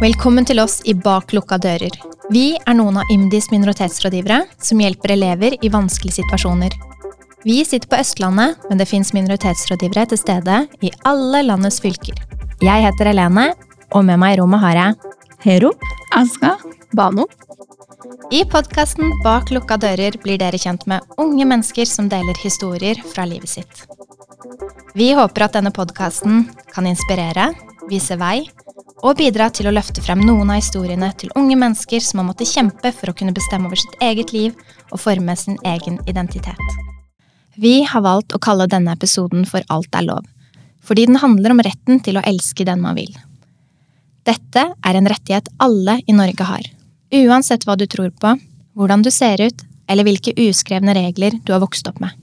Velkommen til oss i Bak lukka dører. Vi er noen av IMDis minoritetsrådgivere som hjelper elever i vanskelige situasjoner. Vi sitter på Østlandet, men det fins minoritetsrådgivere til stede i alle landets fylker. Jeg heter Helene, og med meg i rommet har jeg Hero. Aska. Bano. I podkasten Bak lukka dører blir dere kjent med unge mennesker som deler historier fra livet sitt. Vi håper at denne podkasten kan inspirere, vise vei og bidra til å løfte frem noen av historiene til unge mennesker som har måttet kjempe for å kunne bestemme over sitt eget liv og forme sin egen identitet. Vi har valgt å kalle denne episoden for Alt er lov, fordi den handler om retten til å elske den man vil. Dette er en rettighet alle i Norge har, uansett hva du tror på, hvordan du ser ut eller hvilke uskrevne regler du har vokst opp med.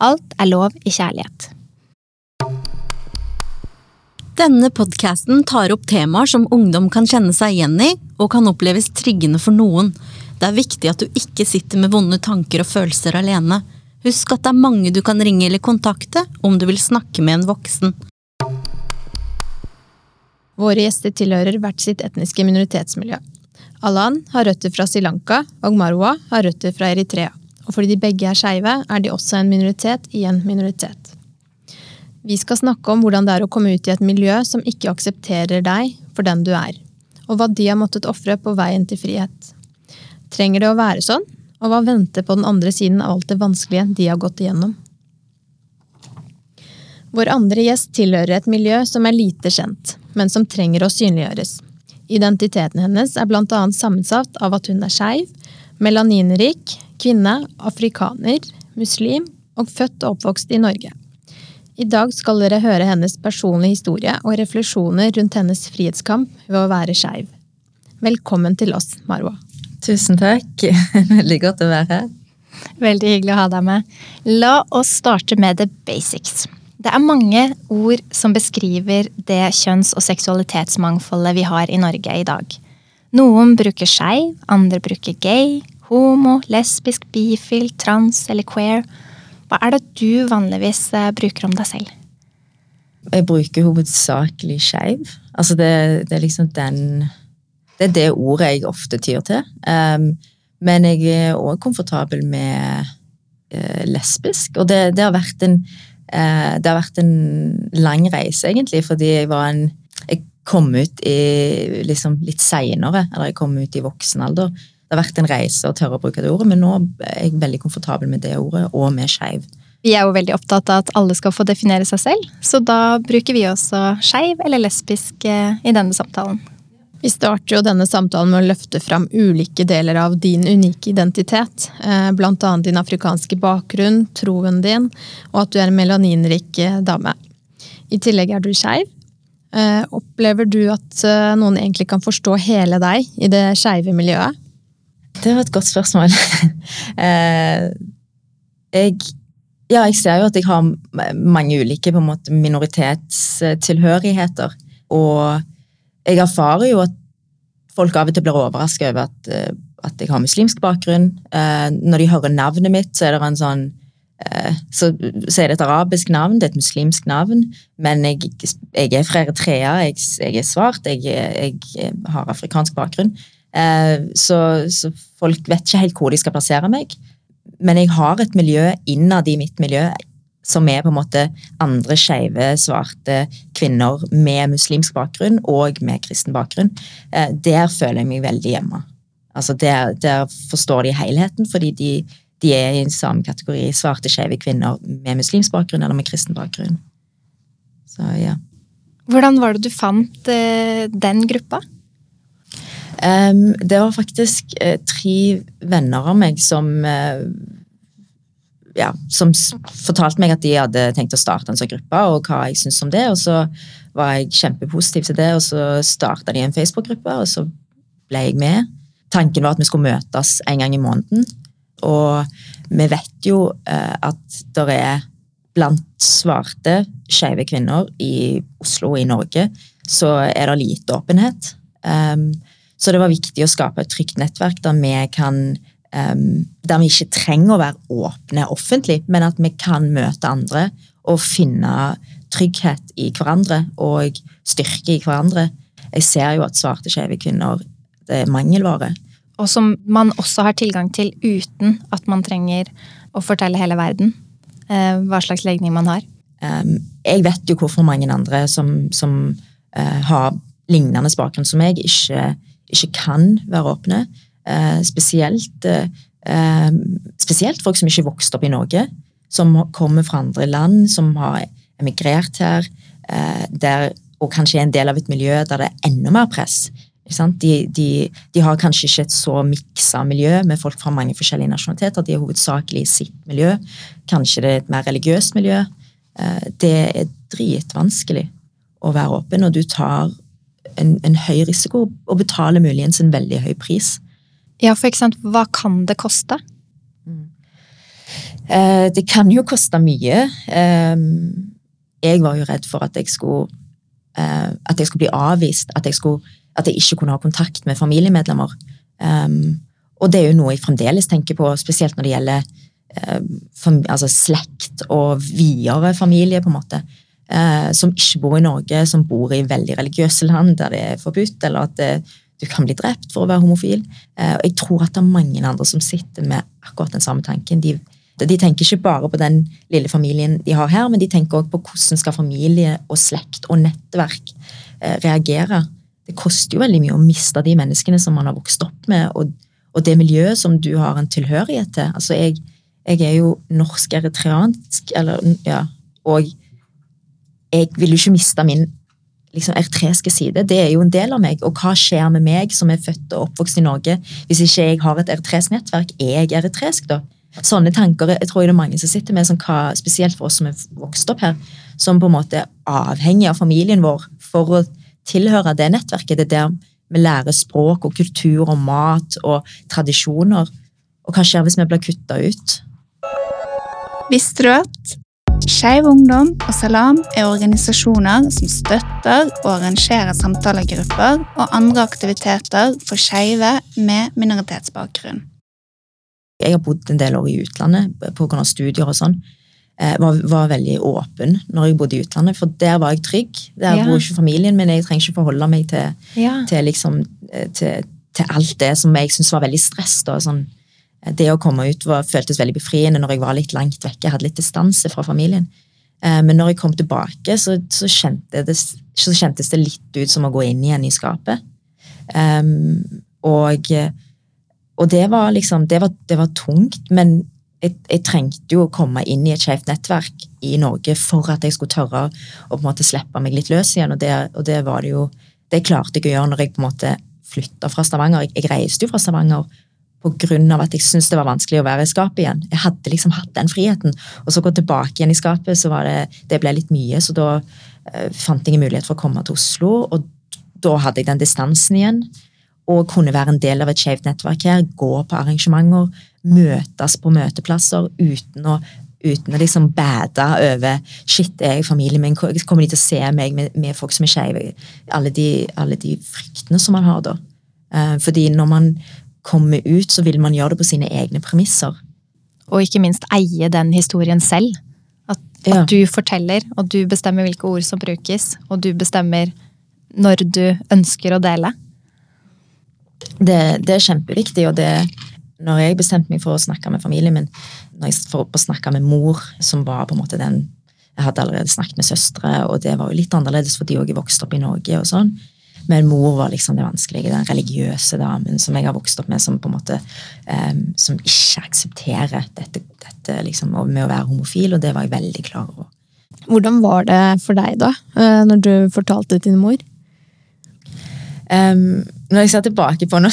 Alt er lov i kjærlighet. Denne podkasten tar opp temaer som ungdom kan kjenne seg igjen i, og kan oppleves triggende for noen. Det er viktig at du ikke sitter med vonde tanker og følelser alene. Husk at det er mange du kan ringe eller kontakte om du vil snakke med en voksen. Våre gjester tilhører hvert sitt etniske minoritetsmiljø. Alan har røtter fra Sri Lanka, og Marwa har røtter fra Eritrea. Og fordi de begge er skeive, er de også en minoritet i en minoritet. Vi skal snakke om hvordan det er å komme ut i et miljø som ikke aksepterer deg for den du er, og hva de har måttet ofre på veien til frihet. Trenger det å være sånn, og hva venter på den andre siden av alt det vanskelige de har gått igjennom? Vår andre gjest tilhører et miljø som er lite kjent, men som trenger å synliggjøres. Identiteten hennes er annet sammensatt av at hun er skeiv, melaninrik, kvinne, afrikaner, muslim og født og oppvokst i Norge. I dag skal dere høre hennes personlige historie og refleksjoner rundt hennes frihetskamp ved å være skeiv. Velkommen til oss, Marwa. Tusen takk. Veldig godt å være her. Veldig hyggelig å ha deg med. La oss starte med the basics. Det er mange ord som beskriver det kjønns- og seksualitetsmangfoldet vi har i Norge i dag. Noen bruker skeiv, andre bruker gay, homo, lesbisk, bifil, trans eller queer. Hva er det du vanligvis eh, bruker om deg selv? Jeg bruker hovedsakelig skeiv. Altså det, det, er liksom den Det er det ordet jeg ofte tyr til. Um, men jeg er òg komfortabel med uh, lesbisk. Og det, det, har vært en uh, Det har vært en lang reise, egentlig, fordi jeg var en Jeg kom ut i liksom litt seinere, eller jeg kom ut i voksen alder det har vært en reise å tørre å bruke det ordet, men nå er jeg veldig komfortabel med det ordet, og med skeiv. Vi er jo veldig opptatt av at alle skal få definere seg selv, så da bruker vi også skeiv eller lesbisk eh, i denne samtalen. Vi starter jo denne samtalen med å løfte fram ulike deler av din unike identitet. Bl.a. blant annet din afrikanske bakgrunn, troen din, og at du er en melaninrik eh, dame. I tillegg er du skeiv. Opplever du at noen egentlig kan forstå hele deg i det skeive miljøet? Det var et godt spørsmål. Eh, jeg, ja, jeg ser jo at jeg har mange ulike måte, minoritetstilhørigheter. Og jeg erfarer jo at folk av og til blir overraska over at, eh, at, jeg har muslimsk bakgrunn. Eh, når de hører navnet mitt, så er det en sånn så, så, er det et arabisk navn, det er et muslimsk navn, men jeg, jeg er fra Eritrea, jeg, jeg er svart, jeg, jeg, har afrikansk bakgrunn. Eh, så, så, folk vet ikke helt hvor de skal plassere meg. Men jeg har et miljø innad i mitt miljø som er på en måte andre skeive, svarte kvinner med muslimsk bakgrunn og med kristen bakgrunn. Eh, der føler jeg meg veldig hjemme. Altså der, der forstår de helheten, fordi de, de er i samme kategori svarte, skeive kvinner med muslimsk bakgrunn eller med kristen bakgrunn. Så ja. Hvordan var det du fant eh, den gruppa? Det var faktisk uh, tre venner av meg som uh, ja, som fortalte meg at de hadde tenkt å starte en sånn gruppe, og hva jeg syntes om det. Og så var jeg kjempepositiv til det, og så starta de en Facebook-gruppe, og så ble jeg med. Tanken var at vi skulle møtes en gang i måneden. Og vi vet jo uh, at det er blant svarte, skeive kvinner i Oslo og i Norge, så er det lite åpenhet. Um, så det var viktig å skape et trygt nettverk der vi kan um, Der vi ikke trenger å være åpne offentlig, men at vi kan møte andre og finne trygghet i hverandre og styrke i hverandre. jeg ser jo at svarte, skeive kvinner det er mangelvare. Og som man også har tilgang til uten at man trenger å fortelle hele verden eh, hva slags legning man har. Um, jeg vet jo hvorfor mange andre som, som uh, har lignende bakgrunn som meg, ikke, ikke kan være åpne. Uh, spesielt, uh, spesielt folk som ikke vokste vokst opp i Norge, som kommer fra andre land, som har emigrert her, der, og kanskje er en del av et miljø der det er enda mer press. De, de, de, har kanskje ikke et så miksa miljø med folk fra mange forskjellige nasjonaliteter. De er hovedsakelig i sitt miljø. Kanskje det er et mer religiøst miljø. Eh, det er dritvanskelig å være åpen, og du tar en, en høy risiko og betaler muligens en veldig høy pris. Ja, for eksempel, hva kan det koste? Mm. Eh, det kan jo koste mye. Eh, jeg var jo redd for at jeg skulle at jeg skulle bli avvist. At jeg skulle at jeg ikke kunne ha kontakt med familiemedlemmer. Um, og det er jo noe jeg fremdeles tenker på, spesielt når det gjelder um, altså slekt og videre familie, på en måte. Uh, som ikke bor i Norge, som bor i veldig religiøse land der det er forbudt, eller at det, du kan bli drept for å være homofil. Eh, og jeg tror at det er mange andre som sitter med akkurat den samme tanken. De, de tenker ikke bare på den lille familien de har her, men de tenker også på hvordan skal familie og slekt og nettverk eh, reagere det koster jo veldig mye å miste de menneskene som man har vokst opp med, og, og det miljøet som du har en tilhørighet til. Altså, jeg, jeg er jo norsk-eritreansk, eller ja, og jeg vil jo ikke miste min liksom, eritreiske side. Det er jo en del av meg. Og hva skjer med meg som er født og oppvokst i Norge, hvis ikke jeg har et eritreisk nettverk? Er jeg eritreisk, da? Sånne tanker jeg tror det er mange som sitter med, som hva, spesielt for oss som er vokst opp her, som på en måte er avhengig av familien vår for å tilhøre det nettverket. Det er der vi lærer språk og kultur og mat og tradisjoner. Og hva skjer hvis vi blir kutta ut? Visste du at Skeiv Ungdom og Salam er organisasjoner som støtter og arrangerer samtalegrupper og andre aktiviteter for skeive med minoritetsbakgrunn. Jeg har bodd en del år i utlandet pga. studier og sånn. Jeg var, var, veldig åpen når jeg bodde i utlandet, for der var jeg trygg. Der ja. bor ikke familien min, jeg trenger ikke forholde meg til, ja. til, liksom, eh, til, til, alt det som jeg syntes var veldig stress. Da, sånn, eh, det å komme ut var, føltes veldig befriende når jeg var litt langt vekke, hadde litt distanse fra familien. Men når jeg kom tilbake, så, så, kjente så, kjentes det litt ut som å gå inn igjen i skapet. Um, og, og det var liksom det var, det var tungt, men jeg, jeg, trengte jo å komme inn i et skjevt nettverk i Norge for at jeg skulle tørre å på en måte slippe meg litt løs igjen. Og det, og det var det jo Det klarte jeg å gjøre når jeg på en måte flytta fra Stavanger. Jeg, jeg, reiste jo fra Stavanger av at jeg syntes det var vanskelig å være i skapet igjen. Jeg hadde liksom hatt den friheten. Og så gå tilbake igjen i skapet, så var det, det ble litt mye. Så da uh, fant jeg en mulighet for å komme til Oslo, og da hadde jeg den distansen igjen. Og kunne være en del av et skeivt nettverk her, gå på arrangementer møtes på møteplasser uten å, uten å liksom bade over Shit, er jeg familien min? Kommer de til å se meg med, med folk som er skeive? Alle, alle, de fryktene som man har da. Eh, fordi når man kommer ut, så vil man gjøre det på sine egne premisser. Og ikke minst eie den historien selv. At, ja. at, du forteller, og du bestemmer hvilke ord som brukes, og du bestemmer når du ønsker å dele. Det, det er kjempeviktig, og det, når jeg bestemte meg for å snakke med familien min, når jeg for å snakke med mor, som var på en måte den Jeg hadde allerede snakket med søstre, og det var jo litt annerledes for de òg vokste opp i Norge. og sånn. Men mor var liksom det vanskelige, den religiøse damen som jeg har vokst opp med, som på en måte um, som ikke aksepterer dette, dette liksom, med å være homofil, og det var jeg veldig klar over. Hvordan var det for deg, da, eh, når du fortalte det til din mor? Um, når jeg ser tilbake på det,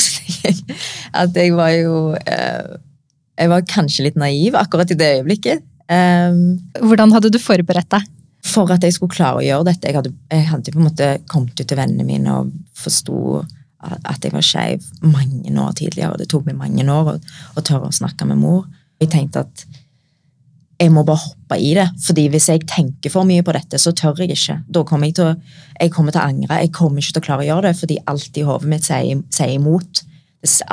at jeg var jo uh, Jeg var kanskje litt naiv akkurat i det øyeblikket. Um, Hvordan hadde du forberedt deg? For at jeg skulle klare å gjøre dette. Jeg hadde, jeg hadde på en måte kommet ut til vennene mine og forsto at jeg var skeiv mange år tidligere. og Det tok meg mange år å, tørre å snakke med mor. Jeg tenkte at jeg må bare hoppe i det. fordi hvis jeg tenker for mye på dette, så tør jeg ikke. Da kommer jeg til å, jeg kommer til å angre. Jeg kommer ikke til å klare å gjøre det, fordi alt i hodet mitt sier, sier imot.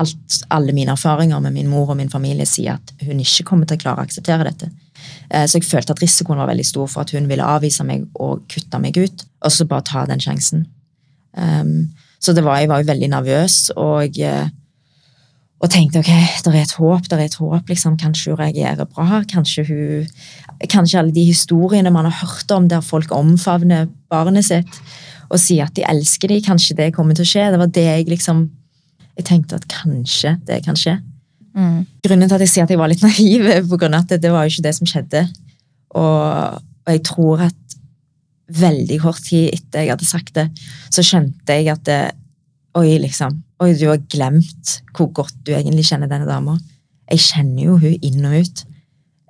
Alt, alle mine erfaringer med min mor og min familie sier at hun ikke kommer til å klare å akseptere dette. Eh, så jeg følte at risikoen var veldig stor for at hun ville avvise meg og kutte meg ut, og så bare ta den sjansen. Um, så var, jeg var jo veldig nervøs, og, eh, og tenkte ok, det er et håp, det er et håp. liksom, Kanskje hun reagerer bra. Kanskje hun, kanskje alle de historiene man har hørt om der folk omfavner barnet sitt og sier at de elsker dem, kanskje det kommer til å skje. Det var det jeg liksom Jeg tenkte at kanskje det kan skje. Mm. Grunnen til at jeg sier at jeg var litt naiv, er på grunn av at det, det var jo ikke det som skjedde. Og, og jeg tror at veldig kort tid etter jeg hadde sagt det, så skjønte jeg at det, Oi, liksom. Oi, du har glemt hvor godt du egentlig kjenner denne dama. Jeg kjenner jo hun inn og ut.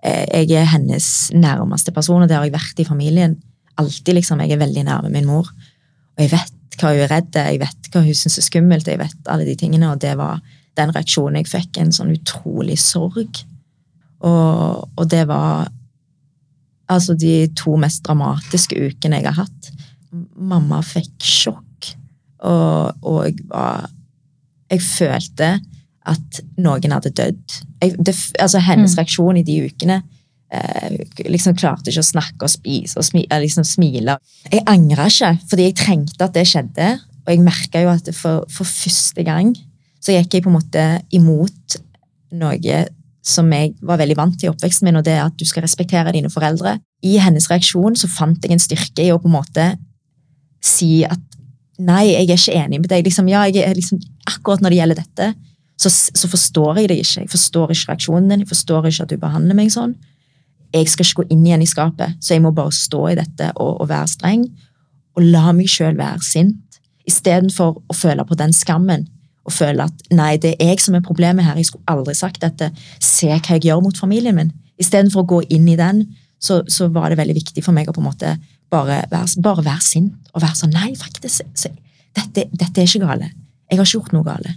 Eh, jeg er hennes nærmeste person, og det har jeg vært i familien. Alltid, liksom. Jeg er veldig nærme min mor. Og jeg vet hva hun er redd jeg vet hva hun syns er skummelt, jeg vet alle de tingene, og det var den reaksjonen jeg fikk, en sånn utrolig sorg. Og, og det var altså de to mest dramatiske ukene jeg har hatt. Mamma fikk sjokk, og, og jeg var Jeg følte at noen hadde dødd. Jeg, det, altså Hennes Mm. reaksjon i de ukene eh, liksom klarte ikke å snakke og spise og smi, liksom smile. Jeg angra ikke, fordi jeg trengte at det skjedde. Og jeg merka jo at det for, for første gang så gikk jeg på en måte imot noe som jeg var veldig vant til i oppveksten min, og det er at du skal respektere dine foreldre. I hennes reaksjon så fant jeg en styrke i å på en måte si at nei, jeg er ikke enig med deg. Liksom, ja, liksom, akkurat når det gjelder dette, så, så forstår jeg deg ikke. Jeg forstår ikke reaksjonen din, jeg forstår ikke at du behandler meg sånn. Jeg skal ikke gå inn igjen i skapet, så jeg må bare stå i dette og, og være streng. Og la meg sjøl være sint, istedenfor å føle på den skammen og føle at nei, det er jeg som er problemet her, jeg skulle aldri sagt dette, se hva jeg gjør mot familien min. Istedenfor å gå inn i den, så, så var det veldig viktig for meg å på en måte bare være, bare sint og være sånn nei, faktisk, så, dette, dette er ikke gale. Jeg har ikke gjort noe gale.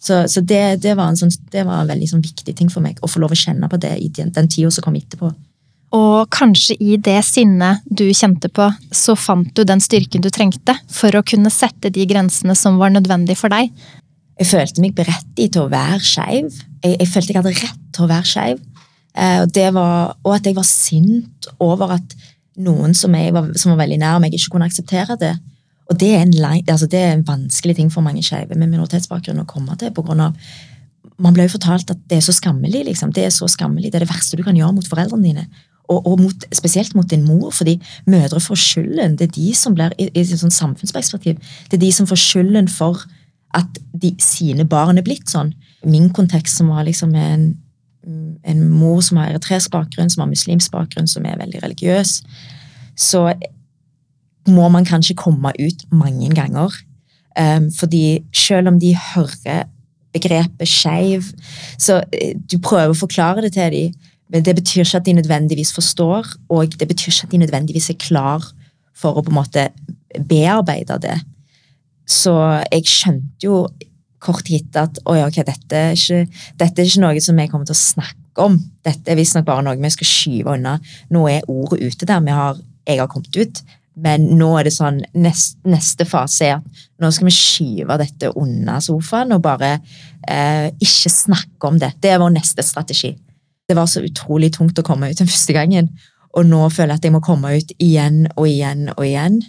Så, så det, det, var sånn, det var en veldig sånn viktig ting for meg, å få lov å kjenne på det i den, den tida som kom etterpå. Og kanskje i det sinnet du kjente på, så fant du den styrken du trengte for å kunne sette de grensene som var nødvendig for deg. Jeg følte meg berettiget til å være skeiv. Jeg, jeg følte jeg hadde rett til å være skeiv. Eh, og, og at jeg var sint over at noen som, var, som var veldig nær meg, ikke kunne akseptere det. Og det er en, altså det er en vanskelig ting for mange skeive med minoritetsbakgrunn å komme til. på grunn av Man ble jo fortalt at det er så skammelig. liksom. Det er så skammelig, det er det verste du kan gjøre mot foreldrene dine. Og, og mot, spesielt mot din mor, fordi mødre får skylden. Det er de som blir, i, i sånn samfunnsperspektiv, det er de som får skylden for at de, sine barn er blitt sånn. Min kontekst som var liksom en, en mor som har eritreisk bakgrunn, som har muslimsk bakgrunn, som er veldig religiøs, så må man kanskje komme ut mange ganger. Um, fordi selv om de hører begrepet skeiv, så eh, du prøver å forklare det til dem, men det betyr ikke at de nødvendigvis forstår, og det betyr ikke at de nødvendigvis er klar for å på en måte bearbeide det. Så jeg skjønte jo kort etter at oi, ok, dette er, ikke, dette er ikke noe som jeg kommer til å snakke om. Dette er visstnok bare noe vi skal skyve unna. Nå er ordet ute der. Har, jeg har kommet ut. Men nå er det sånn, nest, neste fase er at nå skal vi skyve dette unna sofaen og bare eh, ikke snakke om det. Det er vår neste strategi. Det var så utrolig tungt å komme ut den første gangen. Og nå føler jeg at jeg må komme ut igjen og igjen og igjen.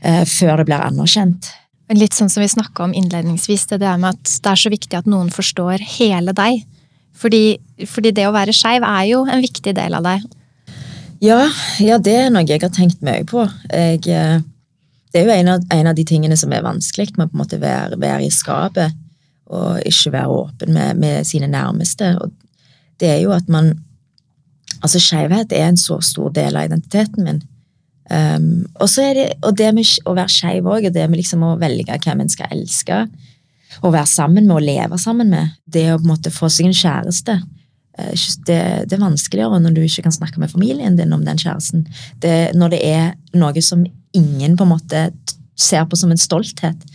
Eh, før det blir anerkjent. Litt sånn som vi snakka om innledningsvis, det der med at det er så viktig at noen forstår hele deg. Fordi, fordi det å være skeiv er jo en viktig del av deg. Ja, ja, det er noe jeg har tenkt mye på. Jeg, eh, det er jo en av, en av de tingene som er vanskelig med å være, være i skapet og ikke være åpen med, med sine nærmeste. Og det er jo at man Altså, skeivhet er en så stor del av identiteten min. Um, og det, og det med å være skeiv òg, og det med liksom å velge hvem en skal elske, å være sammen med og leve sammen med, det å på en måte få seg en kjæreste eh, det, det er vanskeligere når du ikke kan snakke med familien din om den kjæresten. Det, når det er noe som ingen på en måte ser på som en stolthet.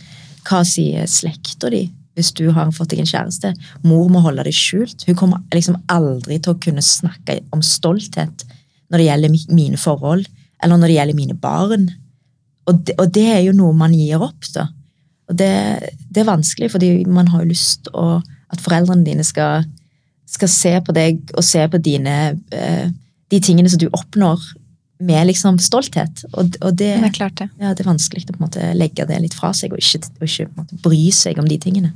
Hva sier slekta di hvis du har fått deg en kjæreste? Mor må holde det skjult. Hun kommer liksom aldri til å kunne snakke om stolthet når det gjelder mine forhold, eller når det gjelder mine barn. Og det, og det er jo noe man gir opp, da. Og det, det er vanskelig, fordi man har jo lyst å, at foreldrene dine skal, skal se på deg og se på dine, eh, de tingene som du oppnår med liksom stolthet. Og, og det, Det er klart det. ja, det er vanskelig å på en måte legge det litt fra seg og ikke, og ikke måte bry seg om de tingene.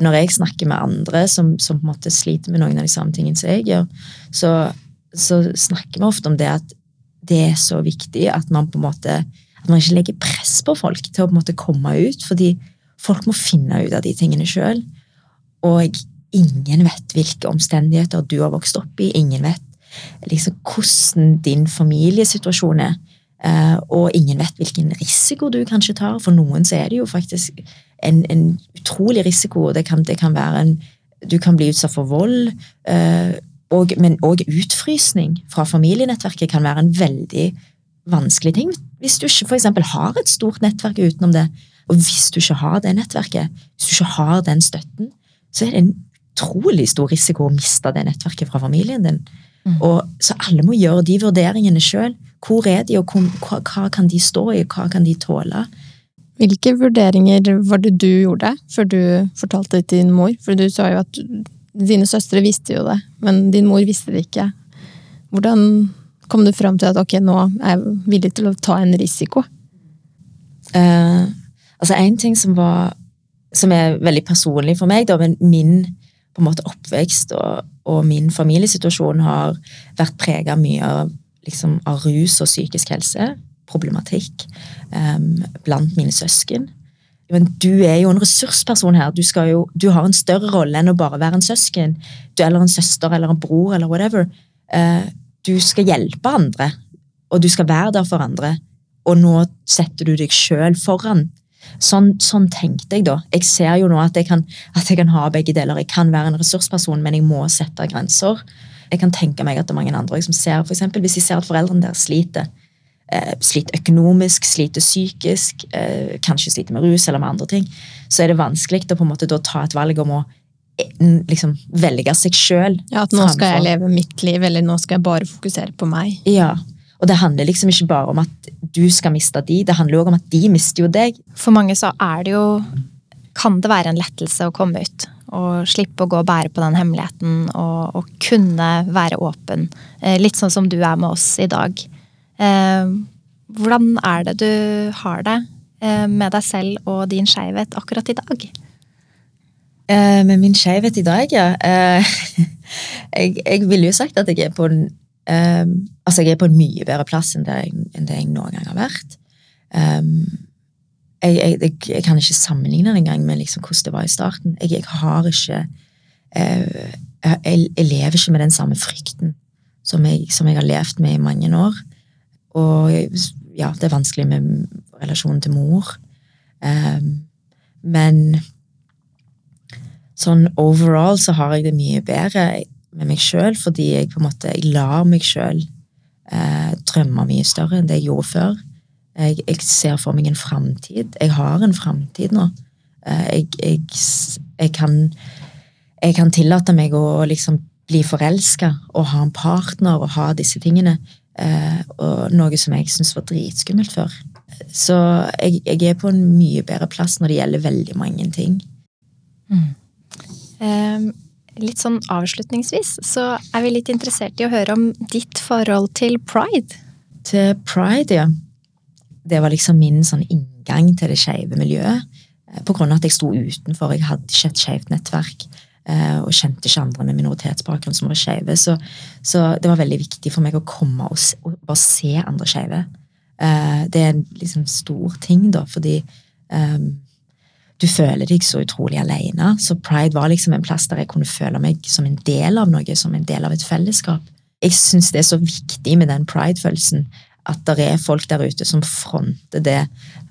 Når jeg snakker med andre som, som på en måte sliter med noen av de samme tingene som jeg gjør, så, så snakker vi ofte om det at det er så viktig at man på en måte at man ikke legger press på folk til å på en måte komme ut, fordi folk må finne ut av de tingene sjøl. Og ingen vet hvilke omstendigheter du har vokst opp i. Ingen vet liksom hvordan din familiesituasjon er. Eh, og ingen vet hvilken risiko du kanskje tar. For noen så er det jo faktisk en, en utrolig risiko. Det kan, det kan være en Du kan bli utsatt for vold. Og, men òg utfrysning fra familienettverket kan være en veldig vanskelig ting. Hvis du ikke eksempel har et stort nettverk utenom det, og hvis du ikke har det nettverket, hvis du ikke har den støtten, så er det en utrolig stor risiko å miste det nettverket fra familien din. Og, så alle må gjøre de vurderingene sjøl. Hvor er de, og hva, hva kan de stå i, hva kan de tåle? Hvilke vurderinger var det du gjorde før du fortalte det til din mor? For du sa jo at dine søstre visste jo det, men din mor visste det ikke. Hvordan kom du fram til at ok, nå er jeg villig til å ta en risiko? Uh, altså En ting som, var, som er veldig personlig for meg, da, men min på en måte oppvekst og, og min familiesituasjon har vært prega mye av, liksom, av rus og psykisk helse, problematikk, um, blant mine søsken. Men du er jo en ressursperson her. Du, jo, du har en større rolle enn å bare være en søsken. Du eller en søster eller en bror eller whatever. Uh, du skal hjelpe andre, og du skal være der for andre. Og nå setter du deg sjøl foran. Sånn, sånn tenkte jeg da. Jeg ser jo nå at jeg, kan, at jeg kan ha begge deler. Jeg kan være en ressursperson, men jeg må sette grenser. Jeg kan tenke meg at det er mange andre som ser, for eksempel, hvis de ser at foreldrene deres sliter. Eh, sliter økonomisk, sliter psykisk, eh, kanskje sliter med rus eller med andre ting, så er det vanskelig å på en måte da ta et valg om å eh, liksom velge seg sjøl. Ja, At nå skal jeg leve mitt liv, eller nå skal jeg bare fokusere på meg. Ja, og det handler liksom ikke bare om at du skal miste de, det handler også om at de mister jo deg. For mange så er det jo Kan det være en lettelse å komme ut og slippe å gå og bære på den hemmeligheten og, og kunne være åpen. Eh, Litt sånn som du er med oss i dag. Eh, Hvordan er det du har det eh, med deg selv og din skeivhet akkurat i dag? Eh, med min skeivhet i dag, ja. Jeg, jeg ville jo sagt at jeg er på en Um, Altså, jeg er på en mye bedre plass enn det jeg, enn det jeg noen gang har vært. Um, jeg, jeg, jeg, kan ikke sammenligne det engang med liksom hvordan det var i starten. Jeg, har ikke uh, jeg, lever ikke med den samme frykten som jeg, som har levd med i mange år. Og ja, det er vanskelig med relasjonen til mor. Um, men sånn overall så har jeg det mye bedre med meg sjøl, fordi jeg på en måte jeg lar meg sjøl eh, drømme mye større enn det jeg gjorde før. Jeg, jeg ser for meg en framtid. Jeg har en framtid nå. Eh, jeg, jeg, kan, jeg kan tillate meg å liksom bli forelska og ha en partner og ha disse tingene. Eh, og noe som jeg syntes var dritskummelt før. Så jeg, jeg er på en mye bedre plass når det gjelder veldig mange ting. Eh, Litt sånn avslutningsvis så er vi litt interessert i å høre om ditt forhold til pride. Til pride, ja. Det var liksom min sånn inngang til det skeive miljøet. Eh, På grunn av at jeg sto utenfor. Jeg hadde ikke et skeivt nettverk. Eh, Og kjente ikke andre med minoritetsbakgrunn som var skeive. Så, så det var veldig viktig for meg å komme og, og bare se andre skeive. Eh, Det er en liksom stor ting, da, fordi eh, du føler deg så utrolig alene. Så pride var liksom en plass der jeg kunne føle meg som en del av noe, som en del av et fellesskap. Jeg syns det er så viktig med den pride-følelsen at det er folk der ute som fronter det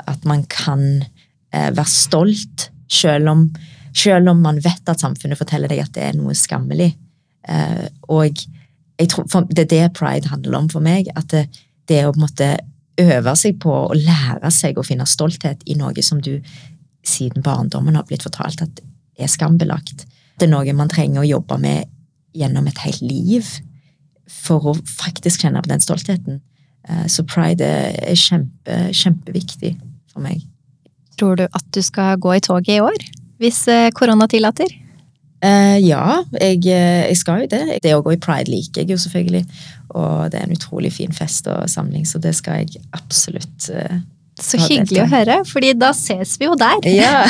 at man kan eh, være stolt, selv om, selv om man vet at samfunnet forteller deg at det er noe skammelig. Eh, og tror, det er det pride handler om for meg. At det, det å på en måte øve seg på å lære seg å finne stolthet i noe som du siden barndommen har blitt fortalt at er skambelagt. Det er noe man trenger å jobbe med gjennom et helt liv for å faktisk kjenne på den stoltheten. Eh, Så pride er kjempe, kjempeviktig for meg. Tror du at du skal gå i toget i år? Hvis eh, korona tillater? Eh, ja, jeg, eh, jeg skal jo det. Det å gå i pride liker jeg jo selvfølgelig. Og det er en utrolig fin fest og samling, så det skal jeg absolutt eh, Så hyggelig å høre, fordi da ses vi jo der. Ja.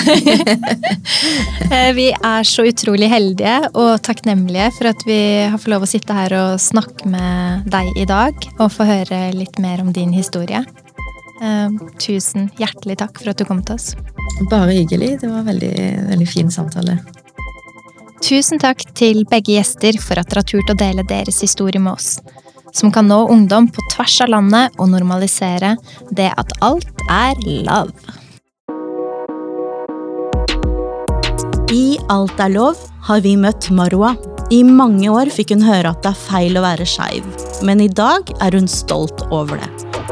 Vi er så utrolig heldige og takknemlige for at vi har fått lov å sitte her og snakke med deg i dag og få høre litt mer om din historie. Eh, Tusen hjertelig takk for at du kom til oss. Bare hyggelig. Det var veldig, veldig fin samtale. Tusen takk til begge gjester for at dere har turt å dele deres historie med oss, som kan nå ungdom på tvers av landet og normalisere det at alt er love. I Alt er lov har vi møtt Marwa. I mange år fikk hun høre at det er feil å være skeiv, men i dag er hun stolt over det.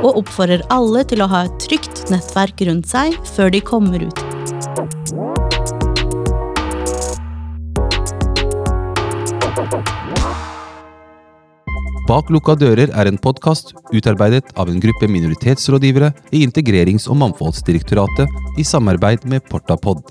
Og oppfordrer alle til å ha et trygt nettverk rundt seg før de kommer ut. Bak lukka dører er en podkast utarbeidet av en gruppe minoritetsrådgivere i Integrerings- og mangfoldsdirektoratet i samarbeid med Portapod.